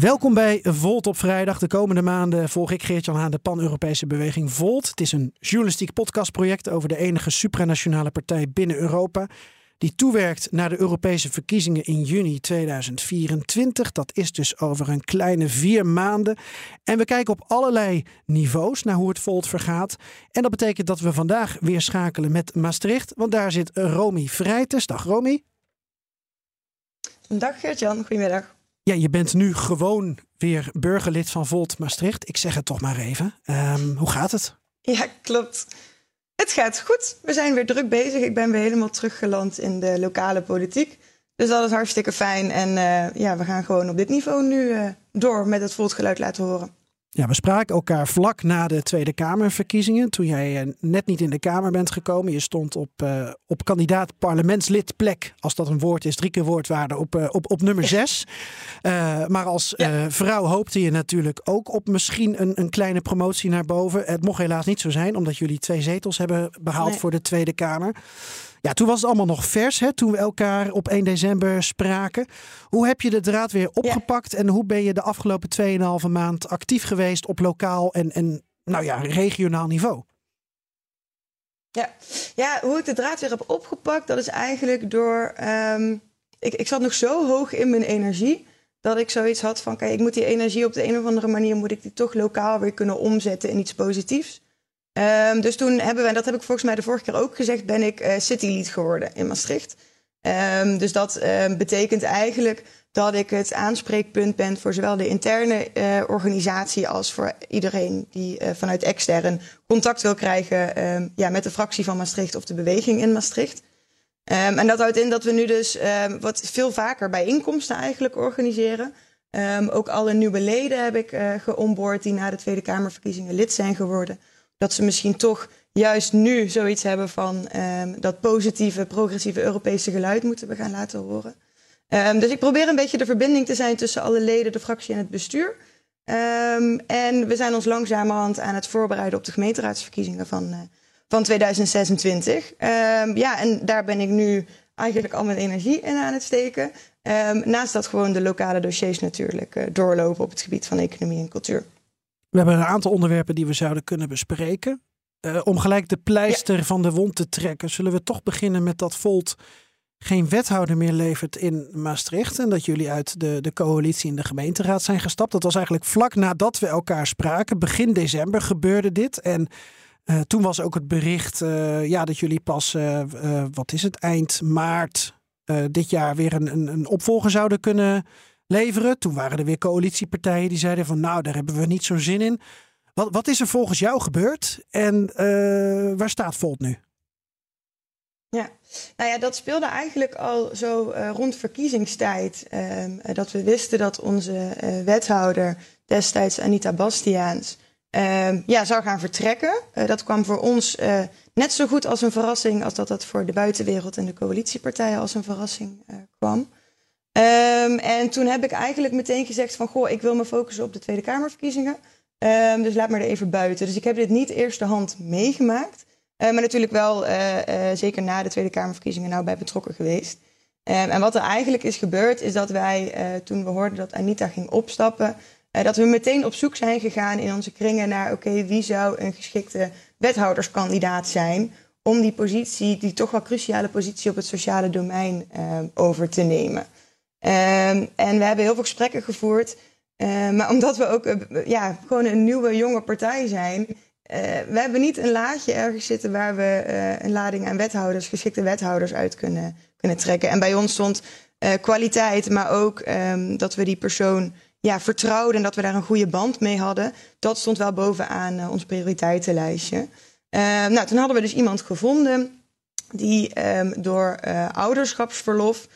Welkom bij Volt op vrijdag. De komende maanden volg ik Geert-Jan Haan de pan-Europese beweging Volt. Het is een journalistiek podcastproject over de enige supranationale partij binnen Europa die toewerkt naar de Europese verkiezingen in juni 2024. Dat is dus over een kleine vier maanden. En we kijken op allerlei niveaus naar hoe het Volt vergaat. En dat betekent dat we vandaag weer schakelen met Maastricht, want daar zit Romy Vrijtes. Dag Romy. Dag Geert-Jan, goedemiddag. Ja, je bent nu gewoon weer burgerlid van Volt Maastricht. Ik zeg het toch maar even. Um, hoe gaat het? Ja, klopt. Het gaat goed. We zijn weer druk bezig. Ik ben weer helemaal teruggeland in de lokale politiek. Dus dat is hartstikke fijn. En uh, ja, we gaan gewoon op dit niveau nu uh, door met het Voltgeluid laten horen. Ja, we spraken elkaar vlak na de Tweede Kamerverkiezingen. Toen jij eh, net niet in de Kamer bent gekomen. Je stond op, uh, op kandidaat parlementslidplek. Als dat een woord is, drie keer woordwaarde op, uh, op, op nummer zes. Uh, maar als vrouw hoopte je natuurlijk ook op misschien een, een kleine promotie naar boven. Het mocht helaas niet zo zijn, omdat jullie twee zetels hebben behaald nee. voor de Tweede Kamer. Ja, toen was het allemaal nog vers, hè, toen we elkaar op 1 december spraken. Hoe heb je de draad weer opgepakt ja. en hoe ben je de afgelopen 2,5 maand actief geweest op lokaal en, en nou ja, regionaal niveau? Ja. ja, hoe ik de draad weer heb opgepakt, dat is eigenlijk door. Um, ik, ik zat nog zo hoog in mijn energie dat ik zoiets had van: kijk, ik moet die energie op de een of andere manier moet ik die toch lokaal weer kunnen omzetten in iets positiefs. Um, dus toen hebben we, en dat heb ik volgens mij de vorige keer ook gezegd, ben ik uh, citylead geworden in Maastricht. Um, dus dat um, betekent eigenlijk dat ik het aanspreekpunt ben voor zowel de interne uh, organisatie als voor iedereen die uh, vanuit extern contact wil krijgen ja, met de fractie van Maastricht of de beweging in Maastricht. en dat houdt in dat we nu dus wat veel vaker bijeenkomsten eigenlijk organiseren. ook alle nieuwe leden heb ik geonboard die na de Tweede Kamerverkiezingen lid zijn geworden dat ze misschien toch juist nu zoiets hebben van um, dat positieve, progressieve Europese geluid moeten we gaan laten horen. Um, dus ik probeer een beetje de verbinding te zijn tussen alle leden, de fractie en het bestuur. Um, en we zijn ons langzamerhand aan het voorbereiden op de gemeenteraadsverkiezingen van, uh, van 2026. ja, en daar ben ik nu eigenlijk al mijn energie in aan het steken. naast dat gewoon de lokale dossiers natuurlijk uh, doorlopen op het gebied van economie en cultuur. We hebben een aantal onderwerpen die we zouden kunnen bespreken. Uh, om gelijk de pleister ja. van de wond te trekken, zullen we toch beginnen met dat Volt geen wethouder meer levert in Maastricht. En dat jullie uit de, de coalitie in de gemeenteraad zijn gestapt. Dat was eigenlijk vlak nadat we elkaar spraken. Begin december gebeurde dit. En uh, toen was ook het bericht uh, ja, dat jullie pas, wat is het, eind maart dit jaar weer een, een, een opvolger zouden kunnen leveren. Toen waren er weer coalitiepartijen die zeiden van nou, daar hebben we niet zo'n zin in. Wat, wat is er volgens jou gebeurd en uh, waar staat Volt nu? Ja, nou ja, dat speelde eigenlijk al zo uh, rond verkiezingstijd. Uh, dat we wisten dat onze wethouder destijds Anita Bastiaans ehm, ja, zou gaan vertrekken. dat kwam voor ons net zo goed als een verrassing als dat dat voor de buitenwereld en de coalitiepartijen als een verrassing kwam. Um, en toen heb ik eigenlijk meteen gezegd van... goh, ik wil me focussen op de Tweede Kamerverkiezingen. Um, dus laat me er even buiten. Dus ik heb dit niet eerste hand meegemaakt. Uh, maar natuurlijk wel uh, uh, zeker na de Tweede Kamerverkiezingen nou bij betrokken geweest. Um, en wat er eigenlijk is gebeurd is dat wij toen we hoorden dat Anita ging opstappen... dat we meteen op zoek zijn gegaan in onze kringen naar... oké, wie zou een geschikte wethouderskandidaat zijn... om die positie, die toch wel cruciale positie op het sociale domein over te nemen... Um, en we hebben heel veel gesprekken gevoerd. Uh, maar omdat we ook uh, ja, gewoon een nieuwe jonge partij zijn. Uh, we hebben niet een laadje ergens zitten waar we een lading aan wethouders, geschikte wethouders uit kunnen, kunnen trekken. En bij ons stond kwaliteit, maar ook um, dat we die persoon ja, vertrouwden en dat we daar een goede band mee hadden. Dat stond wel bovenaan ons prioriteitenlijstje. nou, toen hadden we dus iemand gevonden die door ouderschapsverlof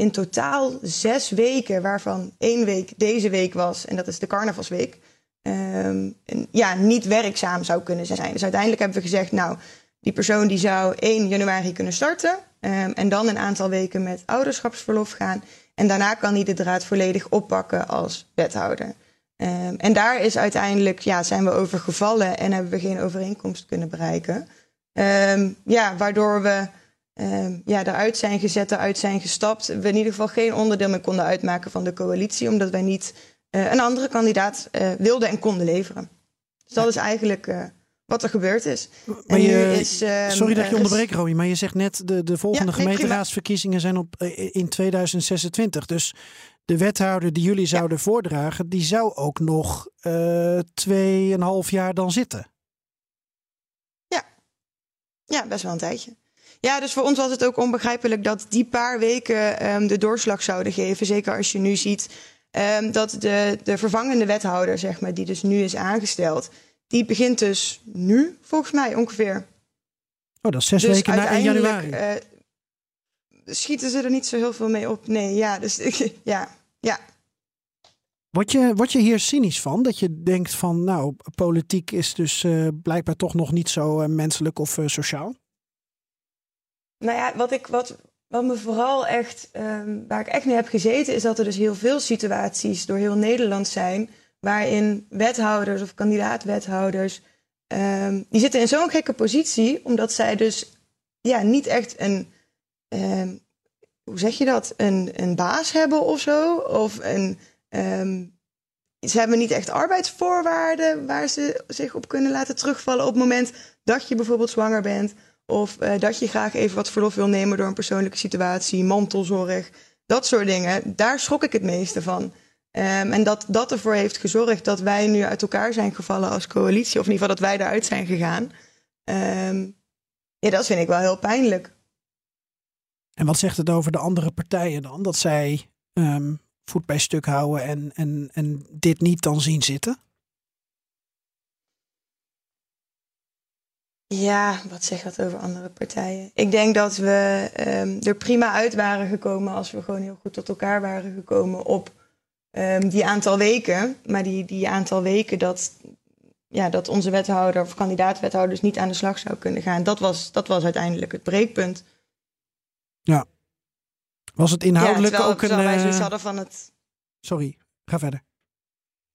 in totaal zes weken, waarvan één week deze week was, en dat is de carnavalsweek, um, ja, niet werkzaam zou kunnen zijn. Dus uiteindelijk hebben we gezegd, nou, die persoon die zou 1 januari kunnen starten um, en dan een aantal weken met ouderschapsverlof gaan. En daarna kan hij de draad volledig oppakken als wethouder. Um, en daar is uiteindelijk, ja, zijn we over gevallen en hebben we geen overeenkomst kunnen bereiken. Ja, waardoor we um, ja, eruit zijn gezet, eruit zijn gestapt. We in ieder geval geen onderdeel meer konden uitmaken van de coalitie, omdat wij niet uh, een andere kandidaat uh, wilden en konden leveren. Dus dat is eigenlijk uh, wat er gebeurd is. Maar je, is, uh, sorry dat je onderbreek, Romy, maar je zegt net de, de volgende ja, nee, gemeenteraadsverkiezingen zijn op, in 2026. Dus de wethouder die jullie zouden ja. voordragen, die zou ook nog tweeënhalf jaar dan zitten. Ja. ja, best wel een tijdje. Ja, dus voor ons was het ook onbegrijpelijk dat die paar weken um, de doorslag zouden geven. Zeker als je nu ziet um, dat de, de vervangende wethouder, zeg maar, die dus nu is aangesteld, die begint dus nu, volgens mij ongeveer. Oh, dat is zes dus weken na 1 januari. Uh, schieten ze er niet zo heel veel mee op? Nee, ja, dus ja, ja. Word je, word je hier cynisch van? Dat je denkt van, nou, politiek is dus uh, blijkbaar toch nog niet zo uh, menselijk of sociaal? Nou ja, wat, ik, wat, wat me vooral echt, um, waar ik echt mee heb gezeten, is dat er dus heel veel situaties door heel Nederland zijn. waarin wethouders of kandidaat-wethouders. Um, die zitten in zo'n gekke positie, omdat zij dus ja, niet echt een. Um, hoe zeg je dat? Een, een baas hebben of zo. Of een. ze hebben niet echt arbeidsvoorwaarden waar ze zich op kunnen laten terugvallen op het moment dat je bijvoorbeeld zwanger bent of uh, dat je graag even wat verlof wil nemen door een persoonlijke situatie, mantelzorg, dat soort dingen. Daar schrok ik het meeste van. Um, en dat dat ervoor heeft gezorgd dat wij nu uit elkaar zijn gevallen als coalitie, of in ieder geval dat wij eruit zijn gegaan. Um, ja, dat vind ik wel heel pijnlijk. En wat zegt het over de andere partijen dan? Dat zij um, voet bij stuk houden en, en, en dit niet dan zien zitten? Ja, wat zegt dat over andere partijen? Ik denk dat we um, er prima uit waren gekomen als we gewoon heel goed tot elkaar waren gekomen op um, die aantal weken. Maar die, die aantal weken dat, ja, dat onze wethouder of kandidaat-wethouders niet aan de slag zou kunnen gaan, dat was, dat was uiteindelijk het breekpunt. Ja. Was het inhoudelijk ja, ook een. Wij zoiets hadden van het. Sorry, ga verder.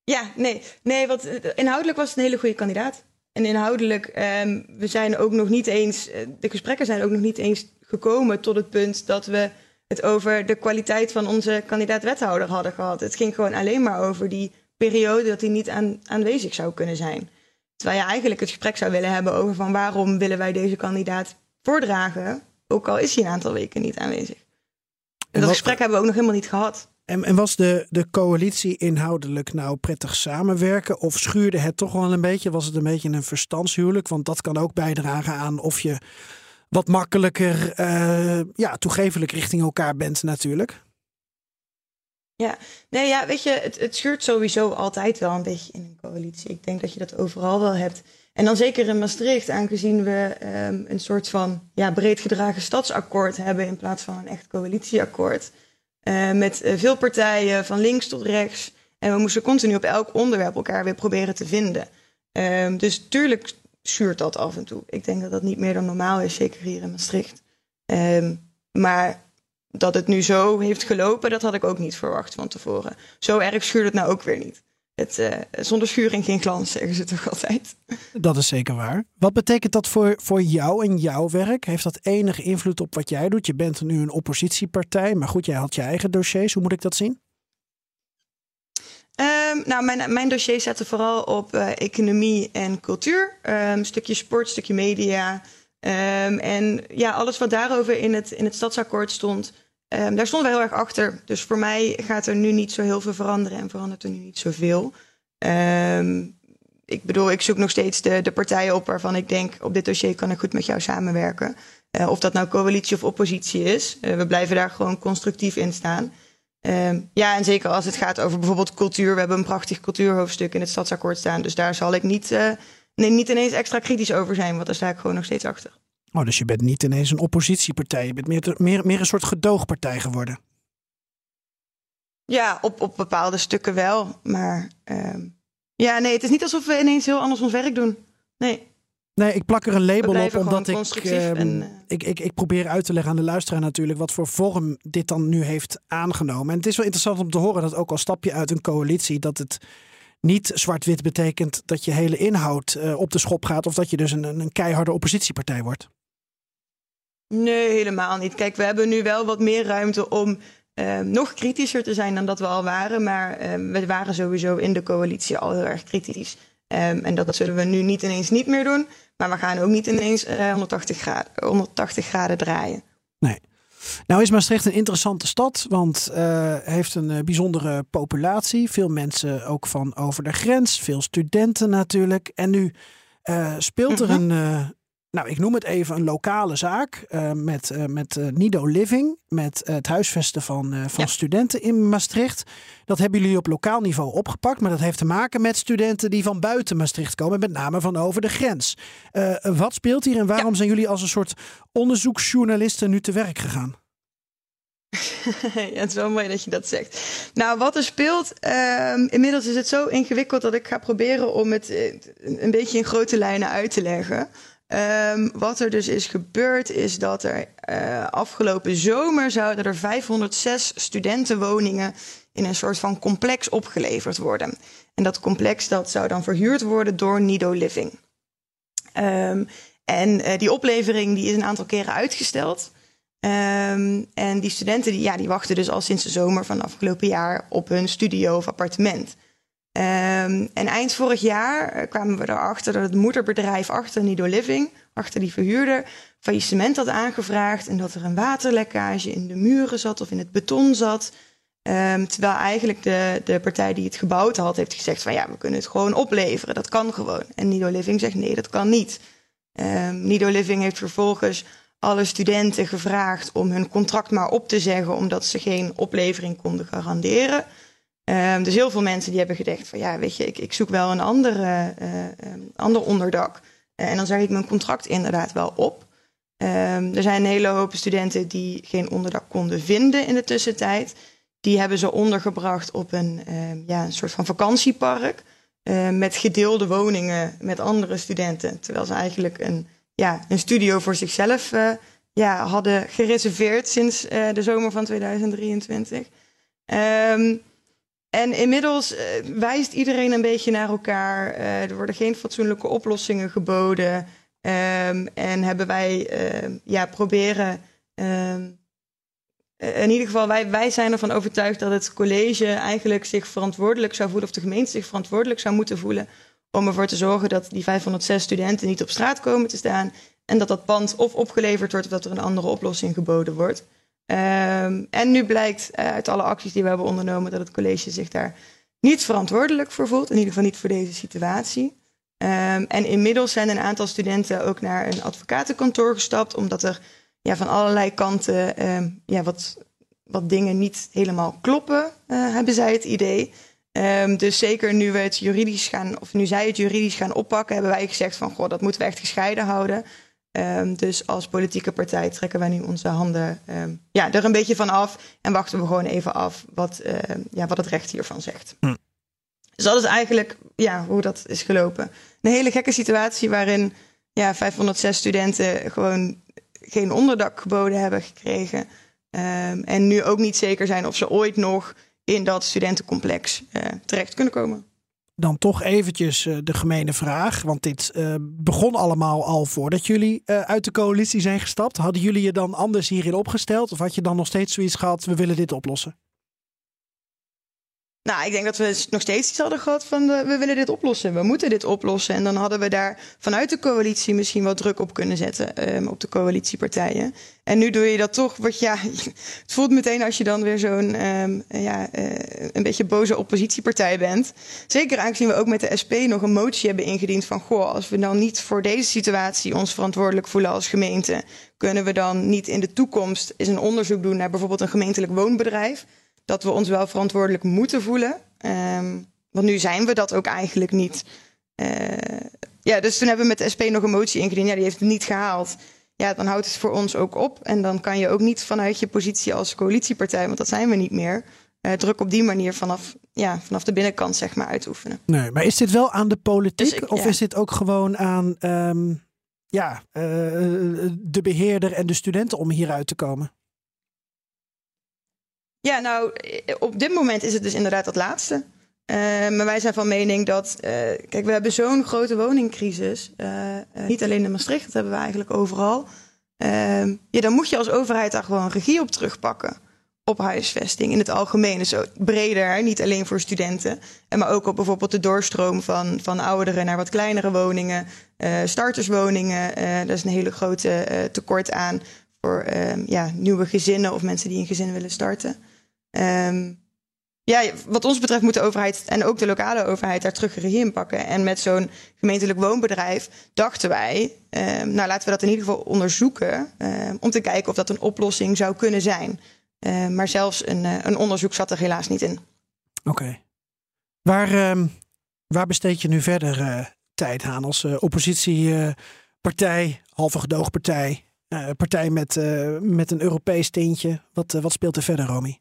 Ja, nee, nee, want inhoudelijk was het een hele goede kandidaat. En inhoudelijk, um, we zijn ook nog niet eens, de gesprekken zijn ook nog niet eens gekomen tot het punt dat we het over de kwaliteit van onze kandidaat-wethouder hadden gehad. Het ging gewoon alleen maar over die periode dat hij niet aan, aanwezig zou kunnen zijn. Terwijl je eigenlijk het gesprek zou willen hebben over van waarom willen wij deze kandidaat voordragen, ook al is hij een aantal weken niet aanwezig. En dat gesprek hebben we ook nog helemaal niet gehad. En, en, was de, de coalitie inhoudelijk nou prettig samenwerken? Of schuurde het toch wel een beetje? Was het een beetje een verstandshuwelijk? Want dat kan ook bijdragen aan of je wat makkelijker uh, ja, toegevelijk richting elkaar bent natuurlijk. Ja, nee, ja, weet je, het, het schuurt sowieso altijd wel een beetje in een coalitie. Ik denk dat je dat overal wel hebt. En dan zeker in Maastricht, aangezien we um, een soort van ja, breed gedragen stadsakkoord hebben in plaats van een echt coalitieakkoord. Uh, met uh, veel partijen, van links tot rechts. En we moesten continu op elk onderwerp elkaar weer proberen te vinden. Uh, dus tuurlijk schuurt dat af en toe. Ik denk dat dat niet meer dan normaal is, zeker hier in Maastricht. Ehm, maar dat het nu zo heeft gelopen, dat had ik ook niet verwacht van tevoren. Zo erg schuurt het nou ook weer niet. Het, uh, zonder schuring geen glans, zeggen ze toch altijd. Dat is zeker waar. Wat betekent dat voor, voor jou en jouw werk? Heeft dat enige invloed op wat jij doet? Je bent nu een oppositiepartij, maar goed, jij had je eigen dossiers. Hoe moet ik dat zien? Um, nou, mijn, mijn dossier zette vooral op uh, economie en cultuur. Um, stukje sport, stukje media. Um, en ja, alles wat daarover in het, in het stadsakkoord stond, Um, daar stonden we heel erg achter. Dus voor mij gaat er nu niet zo heel veel veranderen en verandert er nu niet zoveel. Um, ik bedoel, ik zoek nog steeds de, de partijen op waarvan ik denk: op dit dossier kan ik goed met jou samenwerken. Uh, of dat nou coalitie of oppositie is. Uh, we blijven daar gewoon constructief in staan. Um, ja, en zeker als het gaat over bijvoorbeeld cultuur. We hebben een prachtig cultuurhoofdstuk in het stadsakkoord staan. Dus daar zal ik niet, uh, nee, niet ineens extra kritisch over zijn, want daar sta ik gewoon nog steeds achter. Oh, dus je bent niet ineens een oppositiepartij. Je bent meer, meer, meer een soort gedoogpartij geworden. Ja, op, op bepaalde stukken wel. Maar ehm, ja, nee, het is niet alsof we ineens heel anders ons werk doen. Nee. Nee, ik plak er een label op omdat ik, ehm, en, eh, ik, ik, ik probeer uit te leggen aan de luisteraar natuurlijk wat voor vorm dit dan nu heeft aangenomen. En het is wel interessant om te horen dat ook al stap je uit een coalitie, dat het niet zwart-wit betekent dat je hele inhoud eh, op de schop gaat of dat je dus een, een keiharde oppositiepartij wordt. Nee, helemaal niet. Kijk, we hebben nu wel wat meer ruimte om ehm, nog kritischer te zijn dan dat we al waren. Maar ehm, we waren sowieso in de coalitie al heel erg kritisch. Ehm, en dat zullen we nu niet ineens niet meer doen. Maar we gaan ook niet ineens eh, 180, graden, 180 graden draaien. Nee. Nou is Maastricht een interessante stad, want uh, heeft een bijzondere populatie. Veel mensen ook van over de grens, veel studenten natuurlijk. En nu uh, speelt er een, nou ik noem het even een lokale zaak met, met Nido Living, met het huisvesten van, van ja. studenten in Maastricht. Dat hebben jullie op lokaal niveau opgepakt, maar dat heeft te maken met studenten die van buiten Maastricht komen, met name van over de grens. wat speelt hier en waarom ja. zijn jullie als een soort onderzoeksjournalisten nu te werk gegaan? ja, het is wel mooi dat je dat zegt. Nou, wat er speelt, um, inmiddels is het zo ingewikkeld dat ik ga proberen om het een beetje in grote lijnen uit te leggen. Um, wat er dus is gebeurd, is dat er uh, afgelopen zomer zouden er 506 studentenwoningen in een soort van complex opgeleverd worden. En dat complex dat zou dan verhuurd worden door Nido Living. Um, en uh, die oplevering die is een aantal keren uitgesteld. Um, en die studenten die, ja, die wachten dus al sinds de zomer van afgelopen jaar op hun studio of appartement. Um, en eind vorig jaar kwamen we erachter dat het moederbedrijf achter Nido Living, achter die verhuurder, faillissement had aangevraagd. En dat er een waterlekkage in de muren zat of in het beton zat. Um, terwijl eigenlijk de, de partij die het gebouwd had, heeft gezegd van ja, we kunnen het gewoon opleveren. Dat kan gewoon. En Nido Living zegt nee, dat kan niet. Nido Living heeft vervolgens alle studenten gevraagd om hun contract maar op te zeggen, omdat ze geen oplevering konden garanderen. Um, dus heel veel mensen die hebben gedacht van ja, weet je, ik, ik zoek wel een andere, uh, um, ander onderdak. Uh, en dan zeg ik mijn contract inderdaad wel op. Um, er zijn een hele hoop studenten die geen onderdak konden vinden in de tussentijd. Die hebben ze ondergebracht op een, ja, een soort van vakantiepark. Uh, met gedeelde woningen met andere studenten. Terwijl ze eigenlijk een ja, een studio voor zichzelf ja, hadden gereserveerd sinds de zomer van 2023. Um, en inmiddels uh, wijst iedereen een beetje naar elkaar. er worden geen fatsoenlijke oplossingen geboden. Um, en hebben wij ja, proberen. Um, in ieder geval, wij, wij zijn ervan overtuigd dat het college eigenlijk zich verantwoordelijk zou voelen, of de gemeente zich verantwoordelijk zou moeten voelen om ervoor te zorgen dat die 506 studenten niet op straat komen te staan. En dat dat pand of opgeleverd wordt of dat er een andere oplossing geboden wordt. Um, en nu blijkt uh, uit alle acties die we hebben ondernomen dat het college zich daar niet verantwoordelijk voor voelt. In ieder geval niet voor deze situatie. Um, en inmiddels zijn een aantal studenten ook naar een advocatenkantoor gestapt, omdat er ja, van allerlei kanten um, ja, wat, wat dingen niet helemaal kloppen, uh, hebben zij het idee. Dus zeker nu we het juridisch gaan, of nu zij het juridisch gaan oppakken, hebben wij gezegd van goh, dat moeten we echt gescheiden houden. Um, dus als politieke partij trekken wij nu onze handen um, ja, er een beetje van af en wachten we gewoon even af wat, uh, ja, wat het recht hiervan zegt. Hm. Dus dat is eigenlijk ja, hoe dat is gelopen. Een hele gekke situatie waarin ja, 506 studenten gewoon geen onderdak geboden hebben gekregen. en nu ook niet zeker zijn of ze ooit nog in dat studentencomplex uh, terecht kunnen komen. Dan toch eventjes uh, de gemene vraag, want dit uh, begon allemaal al voordat jullie uit de coalitie zijn gestapt. Hadden jullie je dan anders hierin opgesteld of had je dan nog steeds zoiets gehad, we willen dit oplossen? Nou, ik denk dat we nog steeds iets hadden gehad van de, we willen dit oplossen, we moeten dit oplossen. En dan hadden we daar vanuit de coalitie misschien wat druk op kunnen zetten, um, op de coalitiepartijen. En nu doe je dat toch, wat ja, het voelt meteen als je dan weer zo'n um, ja, uh, een beetje boze oppositiepartij bent. Zeker aangezien we ook met de SP nog een motie hebben ingediend van, goh, als we dan niet voor deze situatie ons verantwoordelijk voelen als gemeente, kunnen we dan niet in de toekomst eens een onderzoek doen naar bijvoorbeeld een gemeentelijk woonbedrijf dat we ons wel verantwoordelijk moeten voelen. Um, want nu zijn we dat ook eigenlijk niet. Uh, ja, dus toen hebben we met de SP nog een motie ingediend. Ja, die heeft het niet gehaald. Ja, dan houdt het voor ons ook op. En dan kan je ook niet vanuit je positie als coalitiepartij, want dat zijn we niet meer, druk op die manier vanaf, ja, vanaf de binnenkant zeg maar uitoefenen. Nee, maar is dit wel aan de politiek dus of is dit ook gewoon aan ehm, ja, de beheerder en de studenten om hieruit te komen? Ja, nou, op dit moment is het dus inderdaad dat laatste. Uh, maar wij zijn van mening dat, uh, kijk, we hebben zo'n grote woningcrisis. Niet alleen in Maastricht, dat hebben we eigenlijk overal. Ehm, ja, dan moet je als overheid daar gewoon regie op terugpakken. Op huisvesting in het algemeen. Zo breder, niet alleen voor studenten. Maar ook op bijvoorbeeld de doorstroom van, van ouderen naar wat kleinere woningen. starterswoningen. daar is een hele grote tekort aan voor ehm, ja, nieuwe gezinnen of mensen die een gezin willen starten. Um, ja, wat ons betreft moet de overheid en ook de lokale overheid daar terug regie in pakken. En met zo'n gemeentelijk woonbedrijf dachten wij, um, nou laten we dat in ieder geval onderzoeken. Um, om te kijken of dat een oplossing zou kunnen zijn. Maar zelfs een, uh, een, onderzoek zat er helaas niet in. Oké. Waar, waar besteed je nu verder uh, tijd aan als uh, oppositiepartij, halve gedoogpartij, partij met, met een Europees tintje? Wat, wat speelt er verder, Romy?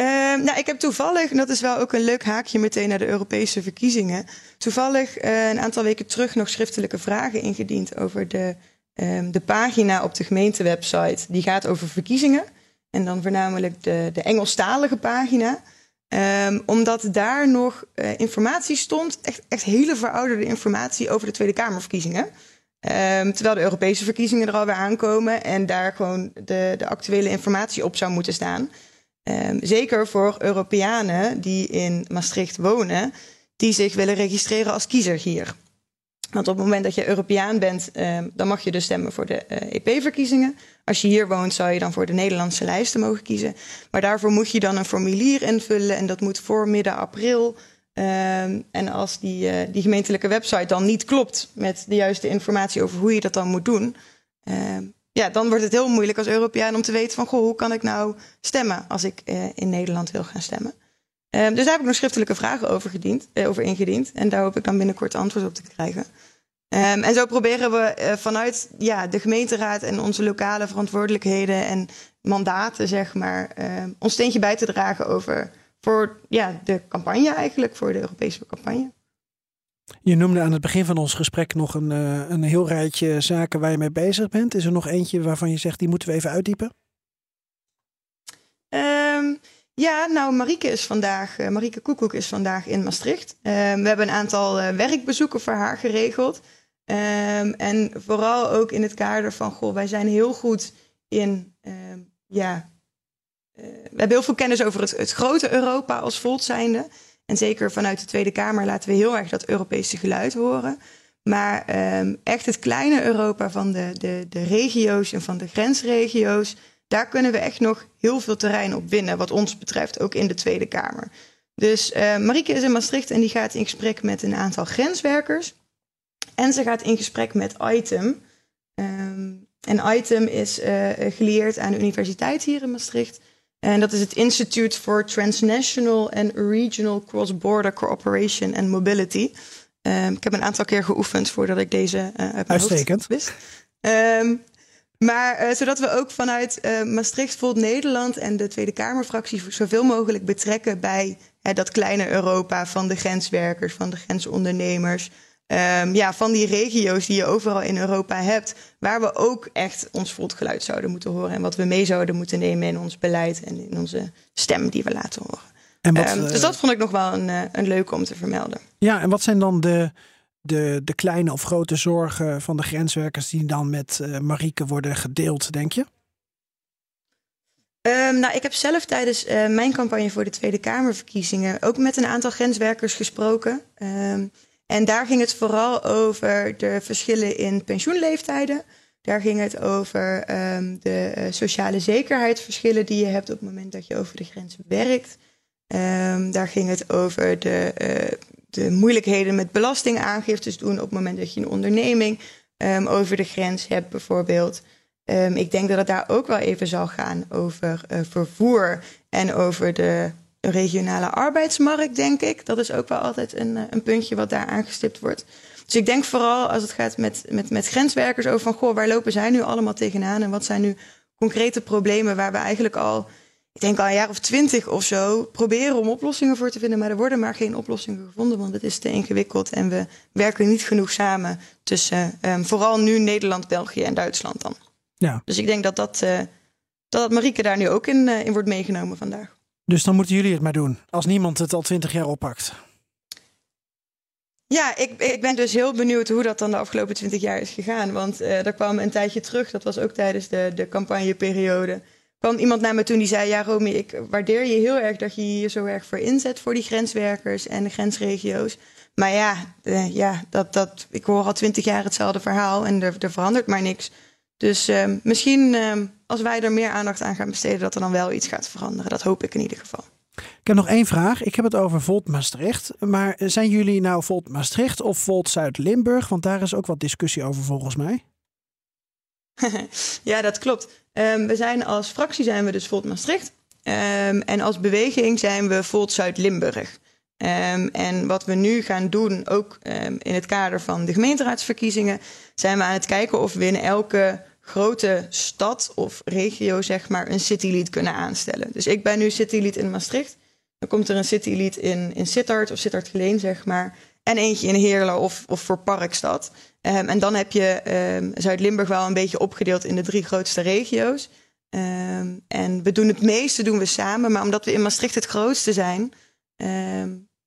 Uh, nou, ik heb toevallig, en dat is wel ook een leuk haakje meteen naar de Europese verkiezingen, toevallig uh, een aantal weken terug nog schriftelijke vragen ingediend over de, um, de pagina op de gemeentewebsite. Die gaat over verkiezingen. En dan voornamelijk de, de Engelstalige pagina. Um, omdat daar nog uh, informatie stond, echt, echt hele verouderde informatie over de Tweede Kamerverkiezingen. Um, terwijl de Europese verkiezingen er alweer aankomen en daar gewoon de, de actuele informatie op zou moeten staan. Um, zeker voor Europeanen die in Maastricht wonen, die zich willen registreren als kiezer hier. Want op het moment dat je Europeaan bent, um, dan mag je dus stemmen voor de uh, eh, EP-verkiezingen. Als je hier woont, zou je dan voor de Nederlandse lijsten mogen kiezen. Maar daarvoor moet je dan een formulier invullen en dat moet voor midden april. Um, en als die, uh, die gemeentelijke website dan niet klopt met de juiste informatie over hoe je dat dan moet doen, ja, dan wordt het heel moeilijk als Europeaan om te weten van goh, hoe kan ik nou stemmen als ik uh, in Nederland wil gaan stemmen. Um, dus daar heb ik nog schriftelijke vragen over, gediend, uh, over ingediend. En daar hoop ik dan binnenkort antwoord op te krijgen. Um, en zo proberen we uh, vanuit ja, de gemeenteraad en onze lokale verantwoordelijkheden en mandaten, zeg maar, ons steentje bij te dragen over voor ja, de campagne eigenlijk, voor de Europese campagne. Je noemde aan het begin van ons gesprek nog een, uh, een heel rijtje zaken waar je mee bezig bent. Is er nog eentje waarvan je zegt, die moeten we even uitdiepen? Um, ja, nou, Marieke is vandaag, uh, Marieke Koekoek is vandaag in Maastricht. Um, we hebben een aantal uh, werkbezoeken voor haar geregeld. Um, en vooral ook in het kader van, goh, wij zijn heel goed in, ja, we hebben heel veel kennis over het, het grote Europa als Volt zijnde. En zeker vanuit de Tweede Kamer laten we heel erg dat Europese geluid horen. Maar um, echt het kleine Europa van de, de, de regio's en van de grensregio's, daar kunnen we echt nog heel veel terrein op winnen, wat ons betreft, ook in de Tweede Kamer. Dus uh, Marieke is in Maastricht en die gaat in gesprek met een aantal grenswerkers. En ze gaat in gesprek met ITEM. Um, en ITEM is uh, gelieerd aan de universiteit hier in Maastricht. En dat is het Institute for Transnational and Regional Cross-Border Cooperation and Mobility. Um, ik heb een aantal keer geoefend voordat ik deze uh, uit Uitstekend. wist. Um, maar uh, zodat we ook vanuit uh, Maastricht Volt Nederland en de Tweede Kamerfractie zoveel mogelijk betrekken bij dat kleine Europa van de grenswerkers, van de grensondernemers, um, ja, van die regio's die je overal in Europa hebt, waar we ook echt ons geluid zouden moeten horen en wat we mee zouden moeten nemen in ons beleid en in onze stem die we laten horen. En wat, um, dus dat vond ik nog wel een, uh, een leuke om te vermelden. Ja, en wat zijn dan de, de, de kleine of grote zorgen van de grenswerkers die dan met uh, Marieke worden gedeeld, denk je? Um, nou, ik heb zelf tijdens uh, mijn campagne voor de Tweede Kamerverkiezingen ook met een aantal grenswerkers gesproken. Um, en daar ging het vooral over de verschillen in pensioenleeftijden. Daar ging het over um, de uh, sociale zekerheidsverschillen die je hebt op het moment dat je over de grens werkt. Um, daar ging het over de, uh, de moeilijkheden met belastingaangiftes doen op het moment dat je een onderneming um, over de grens hebt, bijvoorbeeld. ik denk dat het daar ook wel even zal gaan over uh, vervoer en over de een regionale arbeidsmarkt, denk ik. Dat is ook wel altijd een, eh, een puntje wat daar aangestipt wordt. Dus ik denk vooral als het gaat met, met, met grenswerkers over van... goh, waar lopen zij nu allemaal tegenaan... en wat zijn nu concrete problemen waar we eigenlijk al ik denk al een jaar of twintig of zo, proberen om oplossingen voor te vinden. Maar er worden maar geen oplossingen gevonden, want het is te ingewikkeld. En we werken niet genoeg samen tussen um, vooral nu Nederland, België en Duitsland dan. Ja. Dus ik denk dat, dat, uh, dat Marieke daar nu ook in, uh, in wordt meegenomen vandaag. Dus dan moeten jullie het maar doen, als niemand het al twintig jaar oppakt. Ja, ik, ik ben dus heel benieuwd hoe dat dan de afgelopen twintig jaar is gegaan. Want uh, er kwam een tijdje terug, dat was ook tijdens de, de campagneperiode kwam iemand naar me toen die zei: Ja, Romy, ik waardeer je heel erg dat je hier zo erg voor inzet voor die grenswerkers en de grensregio's. Maar ja, uh, ja dat, dat, ik hoor al twintig jaar hetzelfde verhaal en er, er verandert maar niks. Dus uh, misschien uh, als wij er meer aandacht aan gaan besteden, dat er dan wel iets gaat veranderen. Dat hoop ik in ieder geval. Ik heb nog één vraag. Ik heb het over Volt Maastricht. Maar zijn jullie nou Volt Maastricht of Volt Zuid-Limburg? Want daar is ook wat discussie over volgens mij. ja, dat klopt. Um, we zijn als fractie zijn we dus Volt Maastricht. Um, en als beweging zijn we Volt Zuid-Limburg. Um, en wat we nu gaan doen, ook in het kader van de gemeenteraadsverkiezingen, zijn we aan het kijken of we in elke grote stad of regio, zeg maar, een citylead kunnen aanstellen. Dus ik ben nu citylead in Maastricht. Dan komt er een citylead in, in Sittard of Sittard-Geleen, zeg maar. En eentje in Heerlen of, of voor Parkstad. Um, en dan heb je um, Zuid-Limburg wel een beetje opgedeeld in de drie grootste regio's. Um, en we doen het meeste doen we samen, maar omdat we in Maastricht het grootste zijn,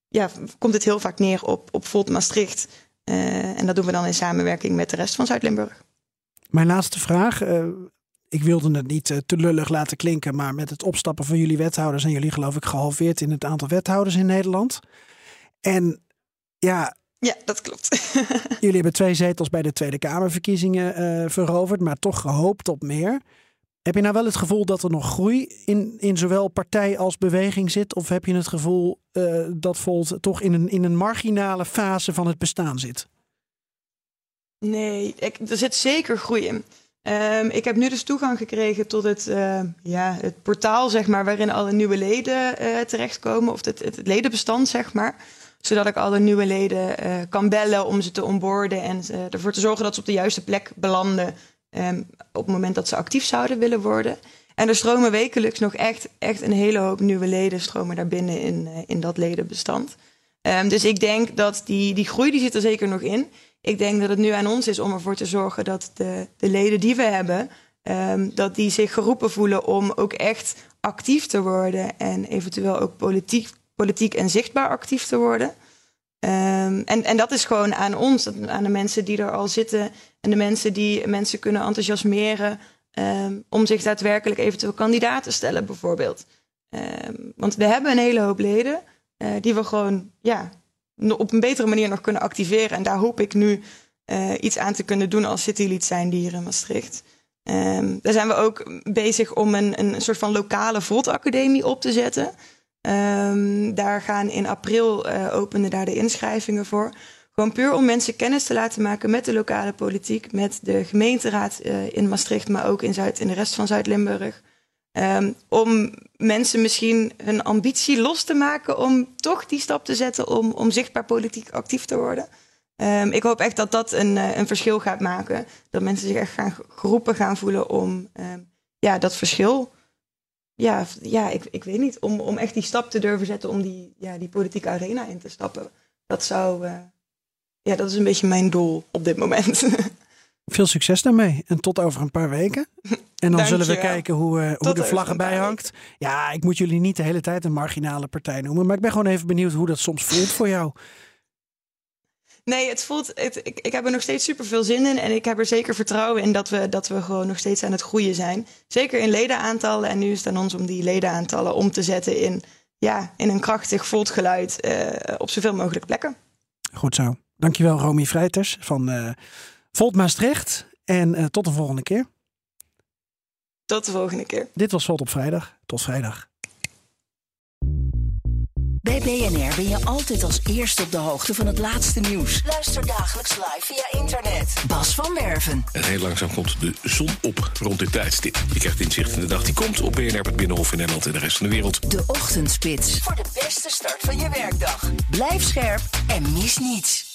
ja, komt het heel vaak neer op, op Volt Maastricht. Uh, en dat doen we dan in samenwerking met de rest van Zuid-Limburg. Mijn laatste vraag. Uh, ik wilde het niet uh, te lullig laten klinken, maar met het opstappen van jullie wethouders zijn jullie geloof ik gehalveerd in het aantal wethouders in Nederland. En ja, ja, dat klopt. Jullie hebben twee zetels bij de Tweede Kamerverkiezingen uh, veroverd, maar toch gehoopt op meer. Heb je nou wel het gevoel dat er nog groei in, in zowel partij als beweging zit? Of heb je het gevoel uh, dat Volt toch in een, in een marginale fase van het bestaan zit? Nee, ik, er zit zeker groei in. Um, ik heb nu dus toegang gekregen tot het, uh, ja, het portaal, zeg maar, waarin alle nieuwe leden terechtkomen. Of het, het, ledenbestand, zeg maar zodat ik alle nieuwe leden uh, kan bellen om ze te onboorden en uh, ervoor te zorgen dat ze op de juiste plek belanden um, op het moment dat ze actief zouden willen worden. En er stromen wekelijks nog echt, echt een hele hoop nieuwe leden stromen daar binnen in, in dat ledenbestand. Um, dus ik denk dat die, die groei die zit er zeker nog in. Ik denk dat het nu aan ons is om ervoor te zorgen dat de, de leden die we hebben, um, dat die zich geroepen voelen om ook echt actief te worden en eventueel ook politiek politiek en zichtbaar actief te worden. Um, en, en dat is gewoon aan ons, aan de mensen die er al zitten en de mensen die mensen kunnen enthousiasmeren om zich daadwerkelijk eventueel kandidaat te stellen, bijvoorbeeld. Want we hebben een hele hoop leden uh, die we gewoon ja, op een betere manier nog kunnen activeren. En daar hoop ik nu uh, iets aan te kunnen doen als citylead zijn die hier in Maastricht. Um, daar zijn we ook bezig om een, een soort van lokale Volt-academie op te zetten. Um, daar gaan in april uh, openen daar de inschrijvingen voor. Gewoon puur om mensen kennis te laten maken met de lokale politiek, met de gemeenteraad in Maastricht, maar ook in, Zuid, in de rest van Zuid-Limburg. Um, om mensen misschien hun ambitie los te maken om toch die stap te zetten om, om zichtbaar politiek actief te worden. Um, ik hoop echt dat dat een, uh, een verschil gaat maken. Dat mensen zich echt gaan geroepen gaan voelen om ja, dat verschil ja, ja ik, ik weet niet, om, om echt die stap te durven zetten om die, ja, die politieke arena in te stappen. Dat zou, uh, ja, dat is een beetje mijn doel op dit moment. Veel succes daarmee en tot over een paar weken. En dan zullen we kijken hoe, uh, hoe de vlag erbij hangt. Ja, ik moet jullie niet de hele tijd een marginale partij noemen, maar ik ben gewoon even benieuwd hoe dat soms voelt voor jou. Nee, het voelt. Het, ik, ik heb er nog steeds super veel zin in. En ik heb er zeker vertrouwen in dat we, dat we gewoon nog steeds aan het groeien zijn. Zeker in ledenaantallen. En nu is het aan ons om die ledenaantallen om te zetten in, ja, in een krachtig voltgeluid uh, op zoveel mogelijk plekken. Goed zo. Dankjewel, Romy Vrijters van uh, Volt Maastricht. En uh, tot de volgende keer. Tot de volgende keer. Dit was Volt op vrijdag. Tot vrijdag. Bij BNR ben je altijd als eerste op de hoogte van het laatste nieuws. Luister dagelijks live via internet. Bas van Werven. En heel langzaam komt de zon op rond dit tijdstip. Je krijgt inzicht in de dag die komt op BNR, het Binnenhof in Nederland en de rest van de wereld. De Ochtendspits. Voor de beste start van je werkdag. Blijf scherp en mis niets.